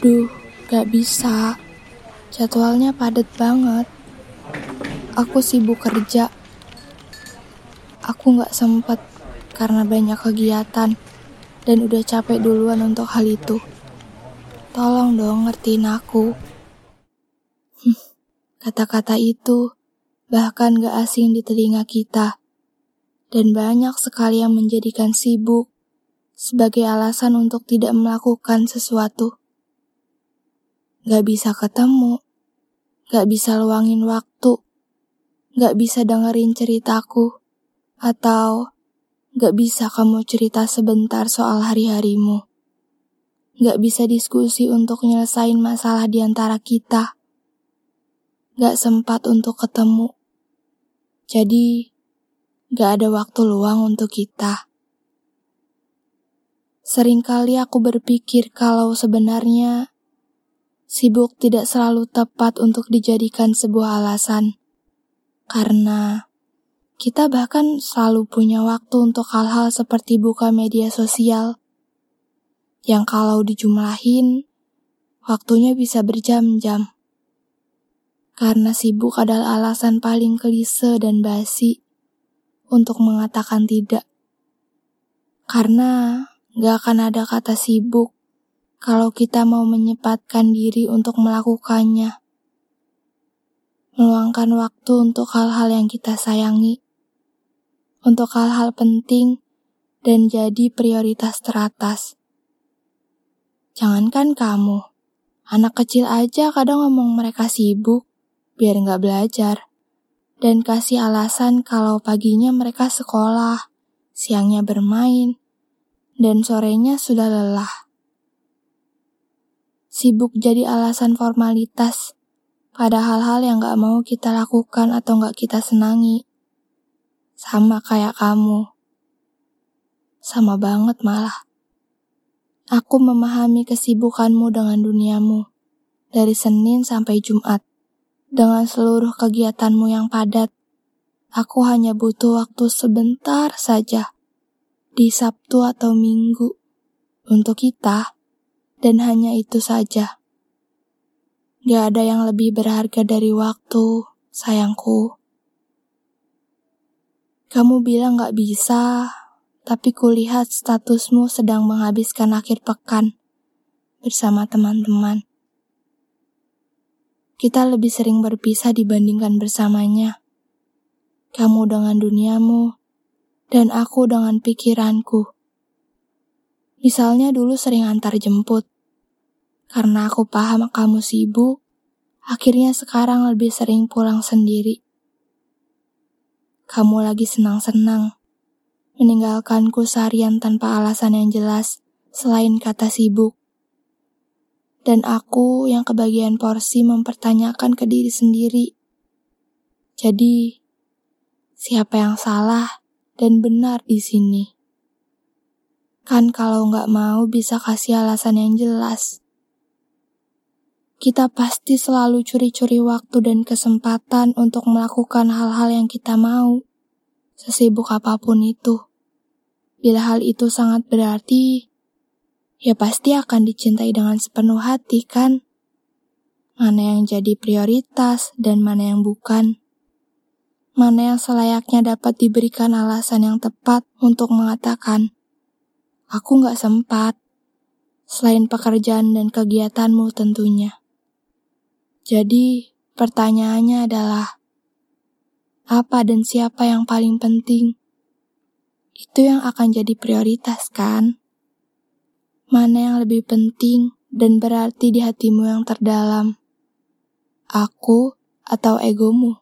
Duh, gak bisa. Jadwalnya padat banget. Aku sibuk kerja. Aku gak sempet karena banyak kegiatan dan udah capek duluan untuk hal itu. Tolong dong ngertiin aku. Kata-kata itu bahkan gak asing di telinga kita. Dan banyak sekali yang menjadikan sibuk sebagai alasan untuk tidak melakukan sesuatu. Gak bisa ketemu, gak bisa luangin waktu, gak bisa dengerin ceritaku, atau gak bisa kamu cerita sebentar soal hari-harimu. Gak bisa diskusi untuk nyelesain masalah di antara kita. Gak sempat untuk ketemu. Jadi, gak ada waktu luang untuk kita. Seringkali aku berpikir kalau sebenarnya sibuk tidak selalu tepat untuk dijadikan sebuah alasan. Karena kita bahkan selalu punya waktu untuk hal-hal seperti buka media sosial. Yang kalau dijumlahin, waktunya bisa berjam-jam. Karena sibuk adalah alasan paling kelise dan basi untuk mengatakan tidak. Karena Gak akan ada kata sibuk kalau kita mau menyempatkan diri untuk melakukannya. Meluangkan waktu untuk hal-hal yang kita sayangi. Untuk hal-hal penting dan jadi prioritas teratas. Jangankan kamu, anak kecil aja kadang ngomong mereka sibuk biar nggak belajar. Dan kasih alasan kalau paginya mereka sekolah, siangnya bermain, dan sorenya sudah lelah. Sibuk jadi alasan formalitas pada hal-hal yang gak mau kita lakukan atau gak kita senangi. Sama kayak kamu. Sama banget malah. Aku memahami kesibukanmu dengan duniamu. Dari Senin sampai Jumat. Dengan seluruh kegiatanmu yang padat. Aku hanya butuh waktu sebentar saja di Sabtu atau Minggu untuk kita, dan hanya itu saja. Gak ada yang lebih berharga dari waktu, sayangku. Kamu bilang gak bisa, tapi kulihat statusmu sedang menghabiskan akhir pekan bersama teman-teman. Kita lebih sering berpisah dibandingkan bersamanya. Kamu dengan duniamu, dan aku dengan pikiranku. Misalnya dulu sering antar jemput. Karena aku paham kamu sibuk, akhirnya sekarang lebih sering pulang sendiri. Kamu lagi senang-senang, meninggalkanku seharian tanpa alasan yang jelas selain kata sibuk. Dan aku yang kebagian porsi mempertanyakan ke diri sendiri. Jadi, siapa yang salah dan benar di sini. Kan kalau nggak mau bisa kasih alasan yang jelas. Kita pasti selalu curi-curi waktu dan kesempatan untuk melakukan hal-hal yang kita mau, sesibuk apa pun itu. Bila hal itu sangat berarti, ya pasti akan dicintai dengan sepenuh hati kan? Mana yang jadi prioritas dan mana yang bukan mana yang selayaknya dapat diberikan alasan yang tepat untuk mengatakan, aku gak sempat, selain pekerjaan dan kegiatanmu tentunya. Jadi, pertanyaannya adalah, apa dan siapa yang paling penting? Itu yang akan jadi prioritas kan? Mana yang lebih penting dan berarti di hatimu yang terdalam? Aku atau egomu?